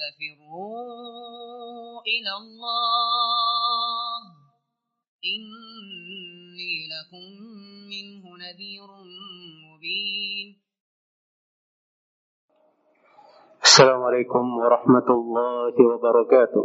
ففروا إلى الله. إني لكم منه نذير مبين. السلام عليكم ورحمة الله وبركاته.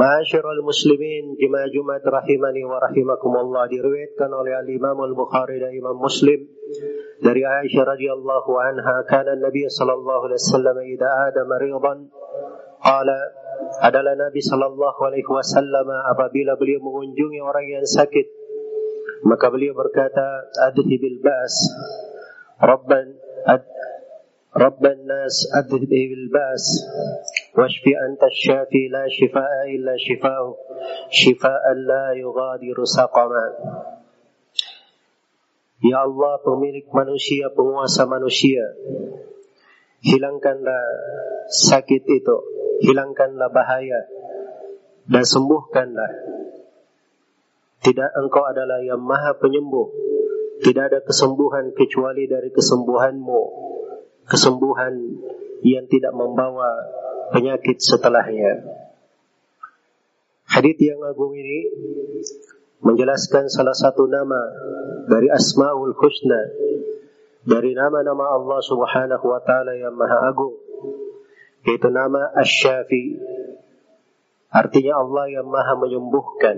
معاشر المسلمين جما جمد رحمني ورحمكم الله رويتكن على الإمام البخاري الإمام مسلم دري عائشة رضي الله عنها كان النبي صلى الله عليه وسلم إذا عاد مريضا قال أدل النبي صلى الله عليه وسلم أبابيل beliau mengunjungi orang yang sakit maka beliau berkata أذهب ربا رب الناس أذهب بالباس واشف أنت الشافي لا شفاء إلا شفاء شفاء لا يغادر سقما Ya Allah pemilik manusia, penguasa manusia Hilangkanlah sakit itu Hilangkanlah bahaya Dan sembuhkanlah Tidak engkau adalah yang maha penyembuh Tidak ada kesembuhan kecuali dari kesembuhanmu kesembuhan yang tidak membawa penyakit setelahnya. Hadith yang agung ini menjelaskan salah satu nama dari Asmaul Husna dari nama-nama Allah Subhanahu wa taala yang maha agung yaitu nama Asy-Syafi artinya Allah yang maha menyembuhkan.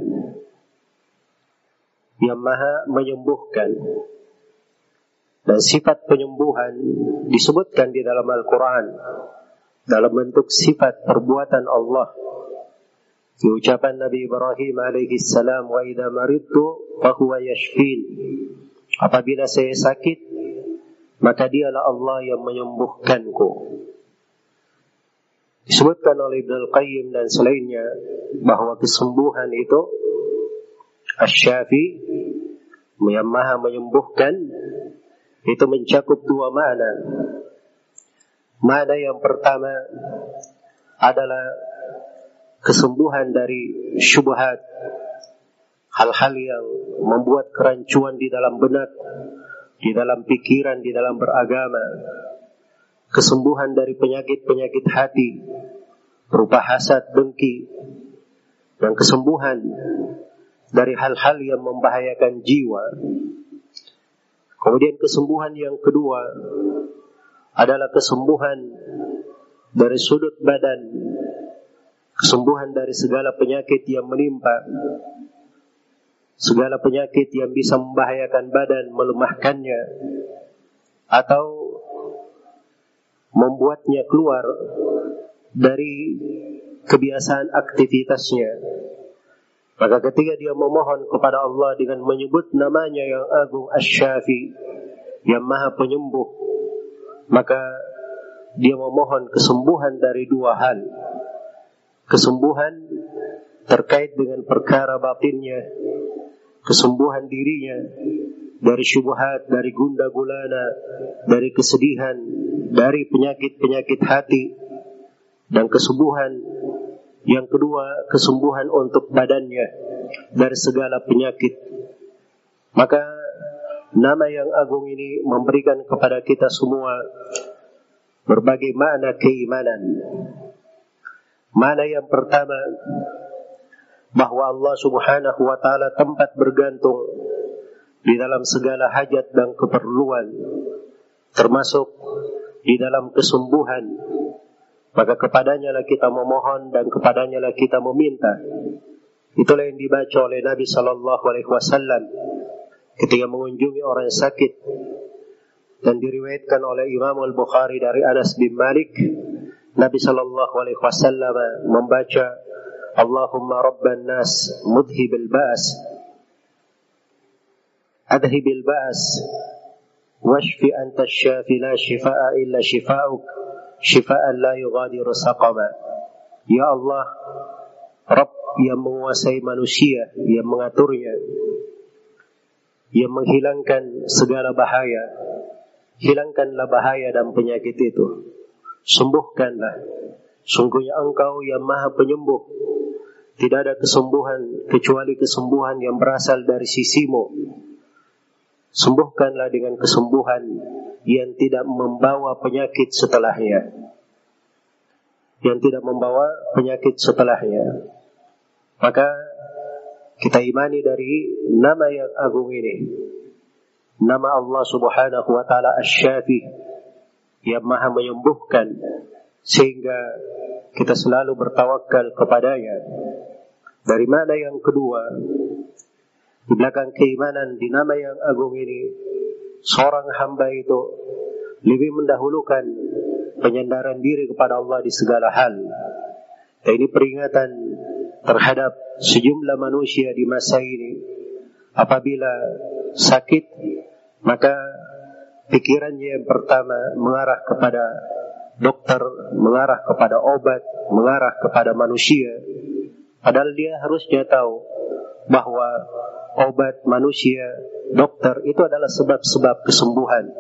Yang maha menyembuhkan dan sifat penyembuhan disebutkan di dalam Al-Quran dalam bentuk sifat perbuatan Allah. Di ucapan Nabi Ibrahim alaihi salam, "Wa idza maridtu fahuwa yashfin." Apabila saya sakit, maka dialah Allah yang menyembuhkanku. Disebutkan oleh Ibnu Al-Qayyim dan selainnya bahwa kesembuhan itu asy-syafi yang maha menyembuhkan itu mencakup dua makna. Makna yang pertama adalah kesembuhan dari syubhat, hal-hal yang membuat kerancuan di dalam benak, di dalam pikiran, di dalam beragama. Kesembuhan dari penyakit-penyakit hati, berupa hasad, dengki, dan kesembuhan dari hal-hal yang membahayakan jiwa, Kemudian kesembuhan yang kedua adalah kesembuhan dari sudut badan, kesembuhan dari segala penyakit yang menimpa, segala penyakit yang bisa membahayakan badan, melemahkannya, atau membuatnya keluar dari kebiasaan aktivitasnya. Maka ketika dia memohon kepada Allah dengan menyebut namanya yang agung Asy-Syafi, yang maha penyembuh, maka dia memohon kesembuhan dari dua hal. kesembuhan terkait dengan perkara batinnya, kesembuhan dirinya dari syubhat, dari gunda gulana, dari kesedihan, dari penyakit-penyakit hati, dan kesembuhan yang kedua, kesembuhan untuk badannya dari segala penyakit. Maka nama yang agung ini memberikan kepada kita semua berbagai makna keimanan. Mana yang pertama bahwa Allah Subhanahu wa taala tempat bergantung di dalam segala hajat dan keperluan termasuk di dalam kesembuhan maka kepadanya lah kita memohon dan kepadanya lah kita meminta. Itulah yang dibaca oleh Nabi Sallallahu Alaihi Wasallam ketika mengunjungi orang sakit dan diriwayatkan oleh Imam Al Bukhari dari Anas bin Malik. Nabi Sallallahu Alaihi Wasallam membaca Allahumma Rabban Nas mudhib al Baas adhib al Baas washfi anta syafi la shifaa illa shifauk syifaan la yughadiru saqama. Ya Allah, Rabb yang menguasai manusia, yang mengaturnya, yang menghilangkan segala bahaya. Hilangkanlah bahaya dan penyakit itu. Sembuhkanlah. Sungguhnya engkau yang maha penyembuh. Tidak ada kesembuhan kecuali kesembuhan yang berasal dari sisimu. Sembuhkanlah dengan kesembuhan yang tidak membawa penyakit setelahnya. Yang tidak membawa penyakit setelahnya. Maka kita imani dari nama yang agung ini. Nama Allah subhanahu wa ta'ala Asy-Syafi yang maha menyembuhkan sehingga kita selalu bertawakal kepadanya. Dari mana yang kedua, di belakang keimanan di nama yang agung ini seorang hamba itu lebih mendahulukan penyandaran diri kepada Allah di segala hal. Dan ini peringatan terhadap sejumlah manusia di masa ini. Apabila sakit, maka pikirannya yang pertama mengarah kepada dokter, mengarah kepada obat, mengarah kepada manusia. Padahal dia harusnya tahu bahwa obat manusia, dokter itu adalah sebab-sebab kesembuhan.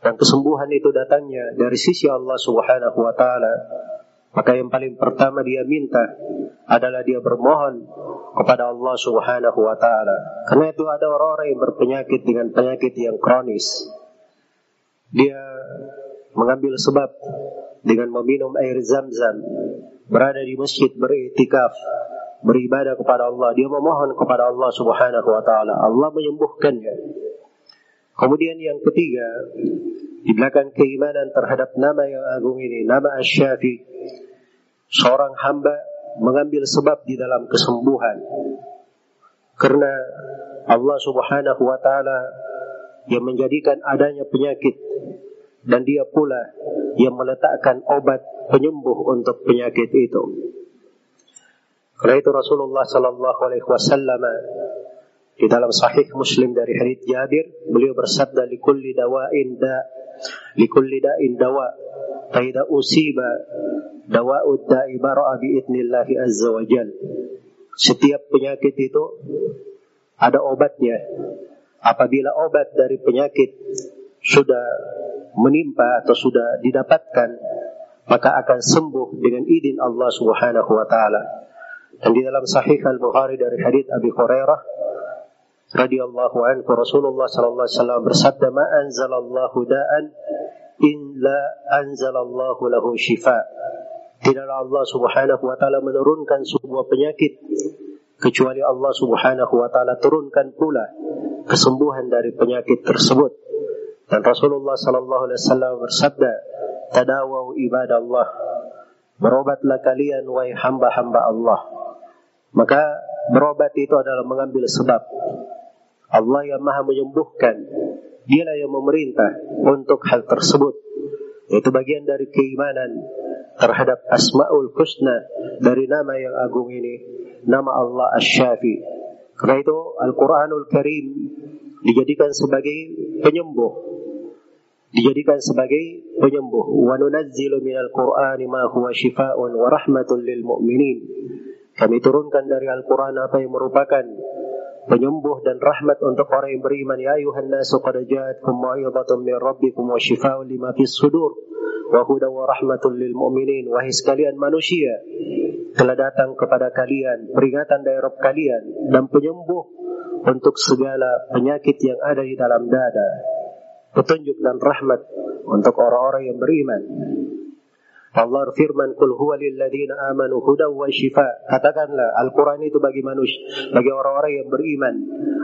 Dan kesembuhan itu datangnya dari sisi Allah Subhanahu wa taala. Maka yang paling pertama dia minta adalah dia bermohon kepada Allah Subhanahu wa taala. Karena itu ada orang-orang yang berpenyakit dengan penyakit yang kronis. Dia mengambil sebab dengan meminum air zam-zam, berada di masjid beriktikaf, beribadah kepada Allah, dia memohon kepada Allah Subhanahu wa taala. Allah menyembuhkannya. Kemudian yang ketiga, di belakang keimanan terhadap nama yang agung ini, nama Asy-Syafi, seorang hamba mengambil sebab di dalam kesembuhan. Karena Allah Subhanahu wa taala yang menjadikan adanya penyakit dan dia pula yang meletakkan obat penyembuh untuk penyakit itu. Karena itu Rasulullah Sallallahu Alaihi Wasallam di dalam Sahih Muslim dari hadits Jabir beliau bersabda likulli dawa'in da likulli da'in dawa faida usiba dawa'ud da'i bara'a bi'idnillahi azza wa jal. Setiap penyakit itu ada obatnya. Apabila obat dari penyakit sudah menimpa atau sudah didapatkan maka akan sembuh dengan izin Allah Subhanahu wa taala dan di dalam Sahih Al Bukhari dari hadits Abi Hurairah radhiyallahu anhu Rasulullah sallallahu alaihi wasallam bersabda ma anzalallahu da'an illa anzalallahu lahu shifa. Tidaklah Allah Subhanahu wa taala menurunkan sebuah penyakit kecuali Allah Subhanahu wa taala turunkan pula kesembuhan dari penyakit tersebut. Dan Rasulullah sallallahu alaihi wasallam bersabda, "Tadawau ibadallah." Berobatlah kalian wahai hamba-hamba Allah. Maka berobat itu adalah mengambil sebab. Allah yang maha menyembuhkan. Dialah yang memerintah untuk hal tersebut. Itu bagian dari keimanan terhadap Asma'ul Husna dari nama yang agung ini. Nama Allah Asy-Syafi. Karena itu Al-Quranul Karim dijadikan sebagai penyembuh. dijadikan sebagai penyembuh. Wa nunazzilu minal Qur'ani ma huwa shifaa'un wa. Kami turunkan dari Al-Quran apa yang merupakan penyembuh dan rahmat untuk orang yang beriman. Ya ayuhan nasu qad ja'atkum mau'izatun min rabbikum wa shifaa'un lima fis sudur wa hudan wa rahmatun lil mu'minin. Wahai sekalian manusia, telah datang kepada kalian peringatan dari Rabb kalian dan penyembuh untuk segala penyakit yang ada di dalam dada petunjuk dan rahmat untuk orang-orang yang beriman. Allah firman kul huwa lilladzina amanu hudan wa shifa. Katakanlah Al-Qur'an itu bagi manusia, bagi orang-orang yang beriman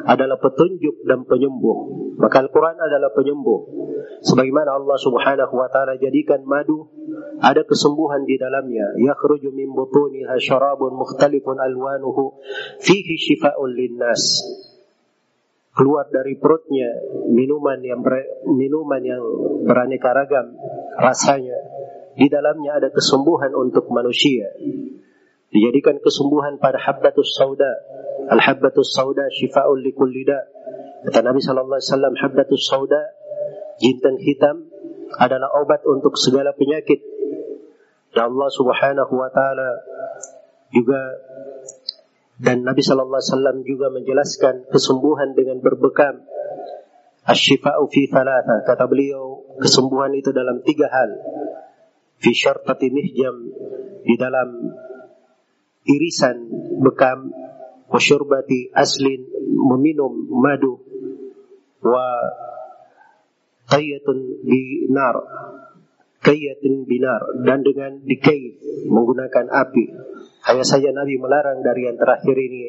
adalah petunjuk dan penyembuh. Maka Al-Qur'an adalah penyembuh. Sebagaimana Allah Subhanahu wa taala jadikan madu ada kesembuhan di dalamnya. Yakhruju min butuniha syarabun mukhtalifun alwanuhu fihi shifaa'un linnas keluar dari perutnya minuman yang ber, minuman yang beraneka ragam rasanya di dalamnya ada kesembuhan untuk manusia dijadikan kesembuhan pada habbatus sauda al habbatus sauda shifaul likulli da kata Nabi sallallahu alaihi wasallam habbatus sauda jintan hitam adalah obat untuk segala penyakit dan Allah Subhanahu wa taala juga dan Nabi Shallallahu Alaihi Wasallam juga menjelaskan kesembuhan dengan berbekam. Asyifa'u fi thalatha. Kata beliau, kesembuhan itu dalam tiga hal. Fi syartati mihjam. Di dalam irisan bekam. Wa syurbati aslin. Meminum madu. Wa qayyatun binar. Qayyatun binar. Dan dengan dikait menggunakan api. Hanya saja Nabi melarang dari yang terakhir ini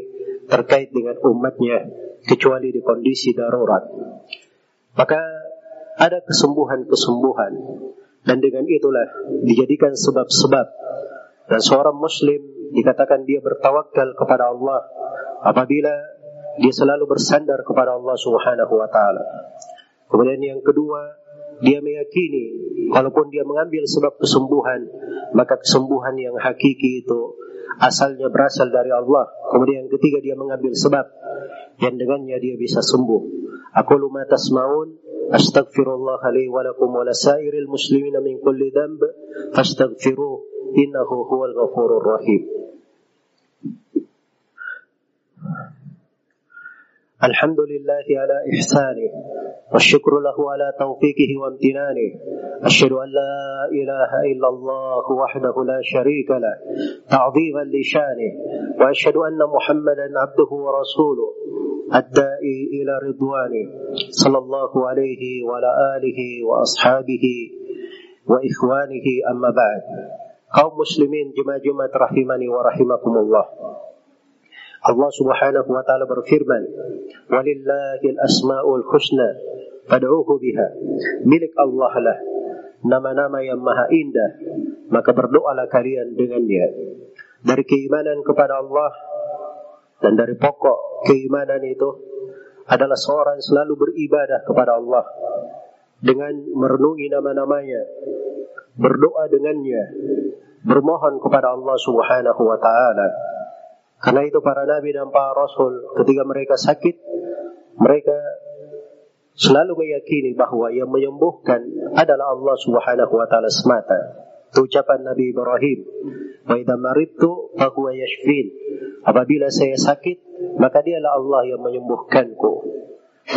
terkait dengan umatnya kecuali di kondisi darurat. Maka ada kesembuhan-kesembuhan dan dengan itulah dijadikan sebab-sebab dan seorang muslim dikatakan dia bertawakal kepada Allah apabila dia selalu bersandar kepada Allah Subhanahu wa taala. Kemudian yang kedua, dia meyakini kalaupun dia mengambil sebab kesembuhan, maka kesembuhan yang hakiki itu asalnya berasal dari Allah. Kemudian yang ketiga dia mengambil sebab yang dengannya dia bisa sembuh. Aku ma tasmaun li wa lakum wa lasairil muslimin min kulli dhanb fastaghfiruh innahu huwal ghafurur rahim. الحمد لله على إحسانه والشكر له على توفيقه وامتنانه. أشهد أن لا إله إلا الله وحده لا شريك له تعظيما لشانه. وأشهد أن محمدا عبده ورسوله. الدائي إلى رضوانه صلى الله عليه وعلى آله وأصحابه وإخوانه أما بعد قوم مسلمين جمع جمع رحمني ورحمكم الله Allah Subhanahu wa taala berfirman, "Walillahil asmaul husna fad'uhu biha." Milik Allah lah nama-nama yang maha indah, maka berdoalah kalian dengannya. Dari keimanan kepada Allah dan dari pokok keimanan itu adalah seorang selalu beribadah kepada Allah dengan merenungi nama-namanya, berdoa dengannya, bermohon kepada Allah Subhanahu wa taala karena itu para nabi dan para rasul ketika mereka sakit, mereka selalu meyakini bahwa yang menyembuhkan adalah Allah Subhanahu wa taala semata. Ucapan Nabi Ibrahim, "Wa maridtu yashfin." Apabila saya sakit, maka dialah Allah yang menyembuhkanku.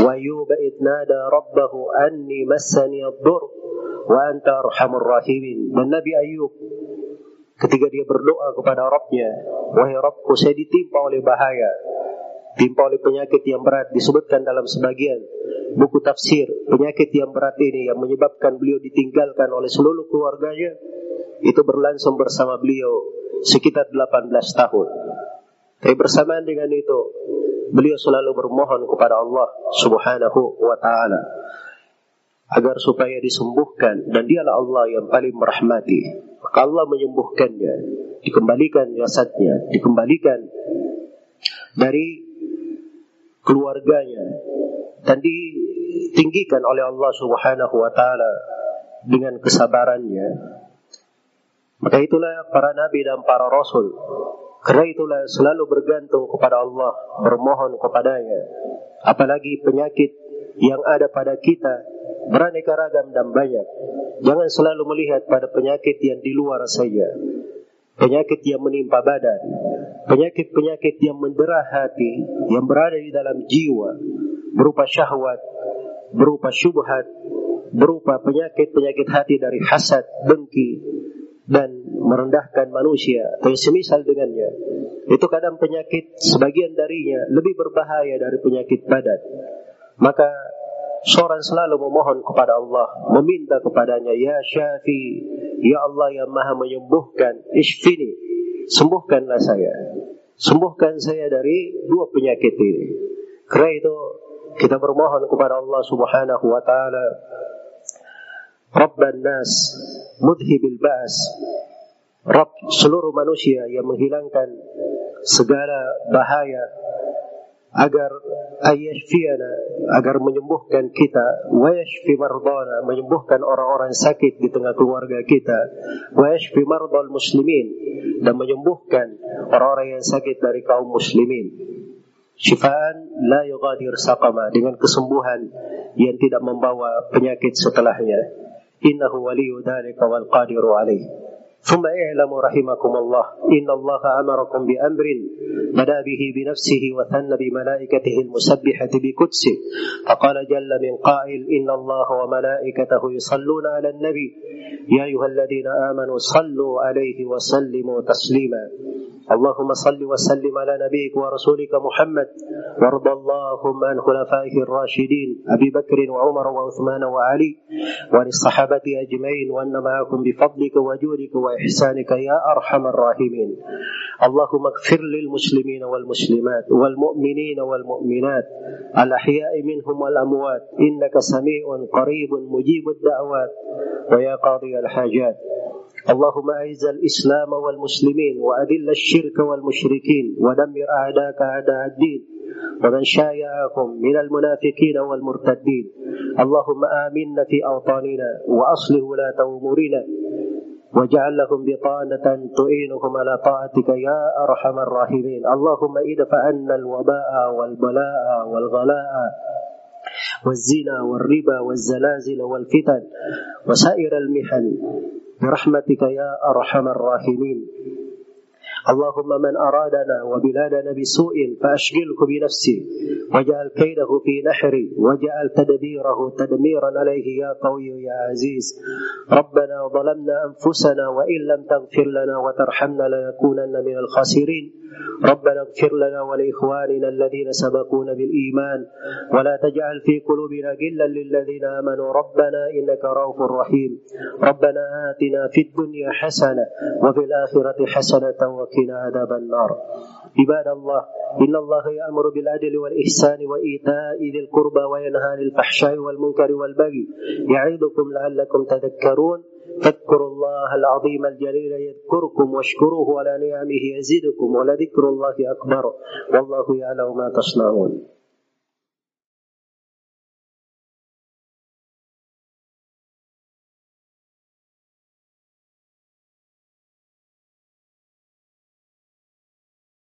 Wa yuba idnada rabbahu anni massani ad-dur wa anta arhamur rahimin. Dan Nabi Ayub ketika dia berdoa kepada Rabbnya, wahai Rabbku saya ditimpa oleh bahaya, timpa oleh penyakit yang berat disebutkan dalam sebagian buku tafsir penyakit yang berat ini yang menyebabkan beliau ditinggalkan oleh seluruh keluarganya itu berlangsung bersama beliau sekitar 18 tahun. Tapi bersamaan dengan itu beliau selalu bermohon kepada Allah Subhanahu wa taala agar supaya disembuhkan dan dialah Allah yang paling merahmati. Maka Allah menyembuhkannya, dikembalikan jasadnya, dikembalikan dari keluarganya dan ditinggikan oleh Allah Subhanahu wa taala dengan kesabarannya. Maka itulah para nabi dan para rasul. Karena itulah selalu bergantung kepada Allah, bermohon kepadanya. Apalagi penyakit yang ada pada kita beraneka ragam dan banyak. Jangan selalu melihat pada penyakit yang di luar saja. Penyakit yang menimpa badan, penyakit-penyakit yang mendera hati, yang berada di dalam jiwa, berupa syahwat, berupa syubhat, berupa penyakit-penyakit hati dari hasad, dengki, dan merendahkan manusia atau semisal dengannya. Itu kadang penyakit sebagian darinya lebih berbahaya dari penyakit badan. Maka seorang selalu memohon kepada Allah, meminta kepadanya, Ya Syafi, Ya Allah yang maha menyembuhkan, Ishfini, sembuhkanlah saya. Sembuhkan saya dari dua penyakit ini. Karena itu kita bermohon kepada Allah subhanahu wa ta'ala, Rabban nas, mudhibil ba'as, Rabb seluruh manusia yang menghilangkan segala bahaya agar ayashfiyana agar menyembuhkan kita. Wa yashfi mardana menyembuhkan orang-orang sakit di tengah keluarga kita. Wa yashfi mardal muslimin dan menyembuhkan orang-orang yang sakit dari kaum muslimin. Syifaan la yughadir saqama dengan kesembuhan yang tidak membawa penyakit setelahnya waliyyu dzalika wal qadiru alaihi ثم اعلموا رحمكم الله إن الله أمركم بأمر بدأ به بنفسه وثن بملائكته المسبحة بقدسه. فقال جل من قائل إن الله وملائكته يصلون على النبي. يا أيها الذين آمنوا صلوا عليه وسلموا تسليما. اللهم صل وسلم على نبيك ورسولك محمد وارض اللهم عن خلفائه الراشدين أبي بكر وعمر وعثمان وعلي وعن الصحابة أجمعين وأن معكم بفضلك وجودك وإحسانك يا أرحم الراحمين. اللهم اغفر للمسلمين والمسلمات والمؤمنين والمؤمنات الأحياء منهم والأموات إنك سميع قريب مجيب الدعوات ويا قاضي الحاجات. اللهم أعز الإسلام والمسلمين وأذل الشرك والمشركين ودمر أعداءك أعداء الدين ومن شايعهم من المنافقين والمرتدين. اللهم آمنا في أوطاننا وأصلح ولاة أمورنا واجعل لهم بطانة تعينهم على طاعتك يا أرحم الراحمين. اللهم ادفع عنا الوباء والبلاء والغلاء والزنا والربا والزلازل والفتن وسائر المحن برحمتك يا أرحم الراحمين. اللهم من أرادنا وبلادنا بسوء فأشغله بنفسه واجعل كيده في نحري واجعل تدبيره تدميرا عليه يا قوي يا عزيز. ربنا ظلمنا أنفسنا وإن لم تغفر لنا وترحمنا لنكونن من الخاسرين. ربنا اغفر لنا ولإخواننا الذين سبقونا بالإيمان ولا تجعل في قلوبنا غلا للذين آمنوا. ربنا إنك رؤوف رحيم. ربنا آتنا في الدنيا حسنة وفي الآخرة حسنة وقنا عذاب النار. عباد الله إن الله يأمر بالعدل والإحسان وإيتاء ذي القربى وينهى عن الفحشاء والمنكر والبغي. يعظكم لعلكم تذكرون. فاذكروا الله العظيم الجليل يذكركم واشكروه على نعمه يزدكم ولذكر الله أكبر. والله يعلم ما تصنعون.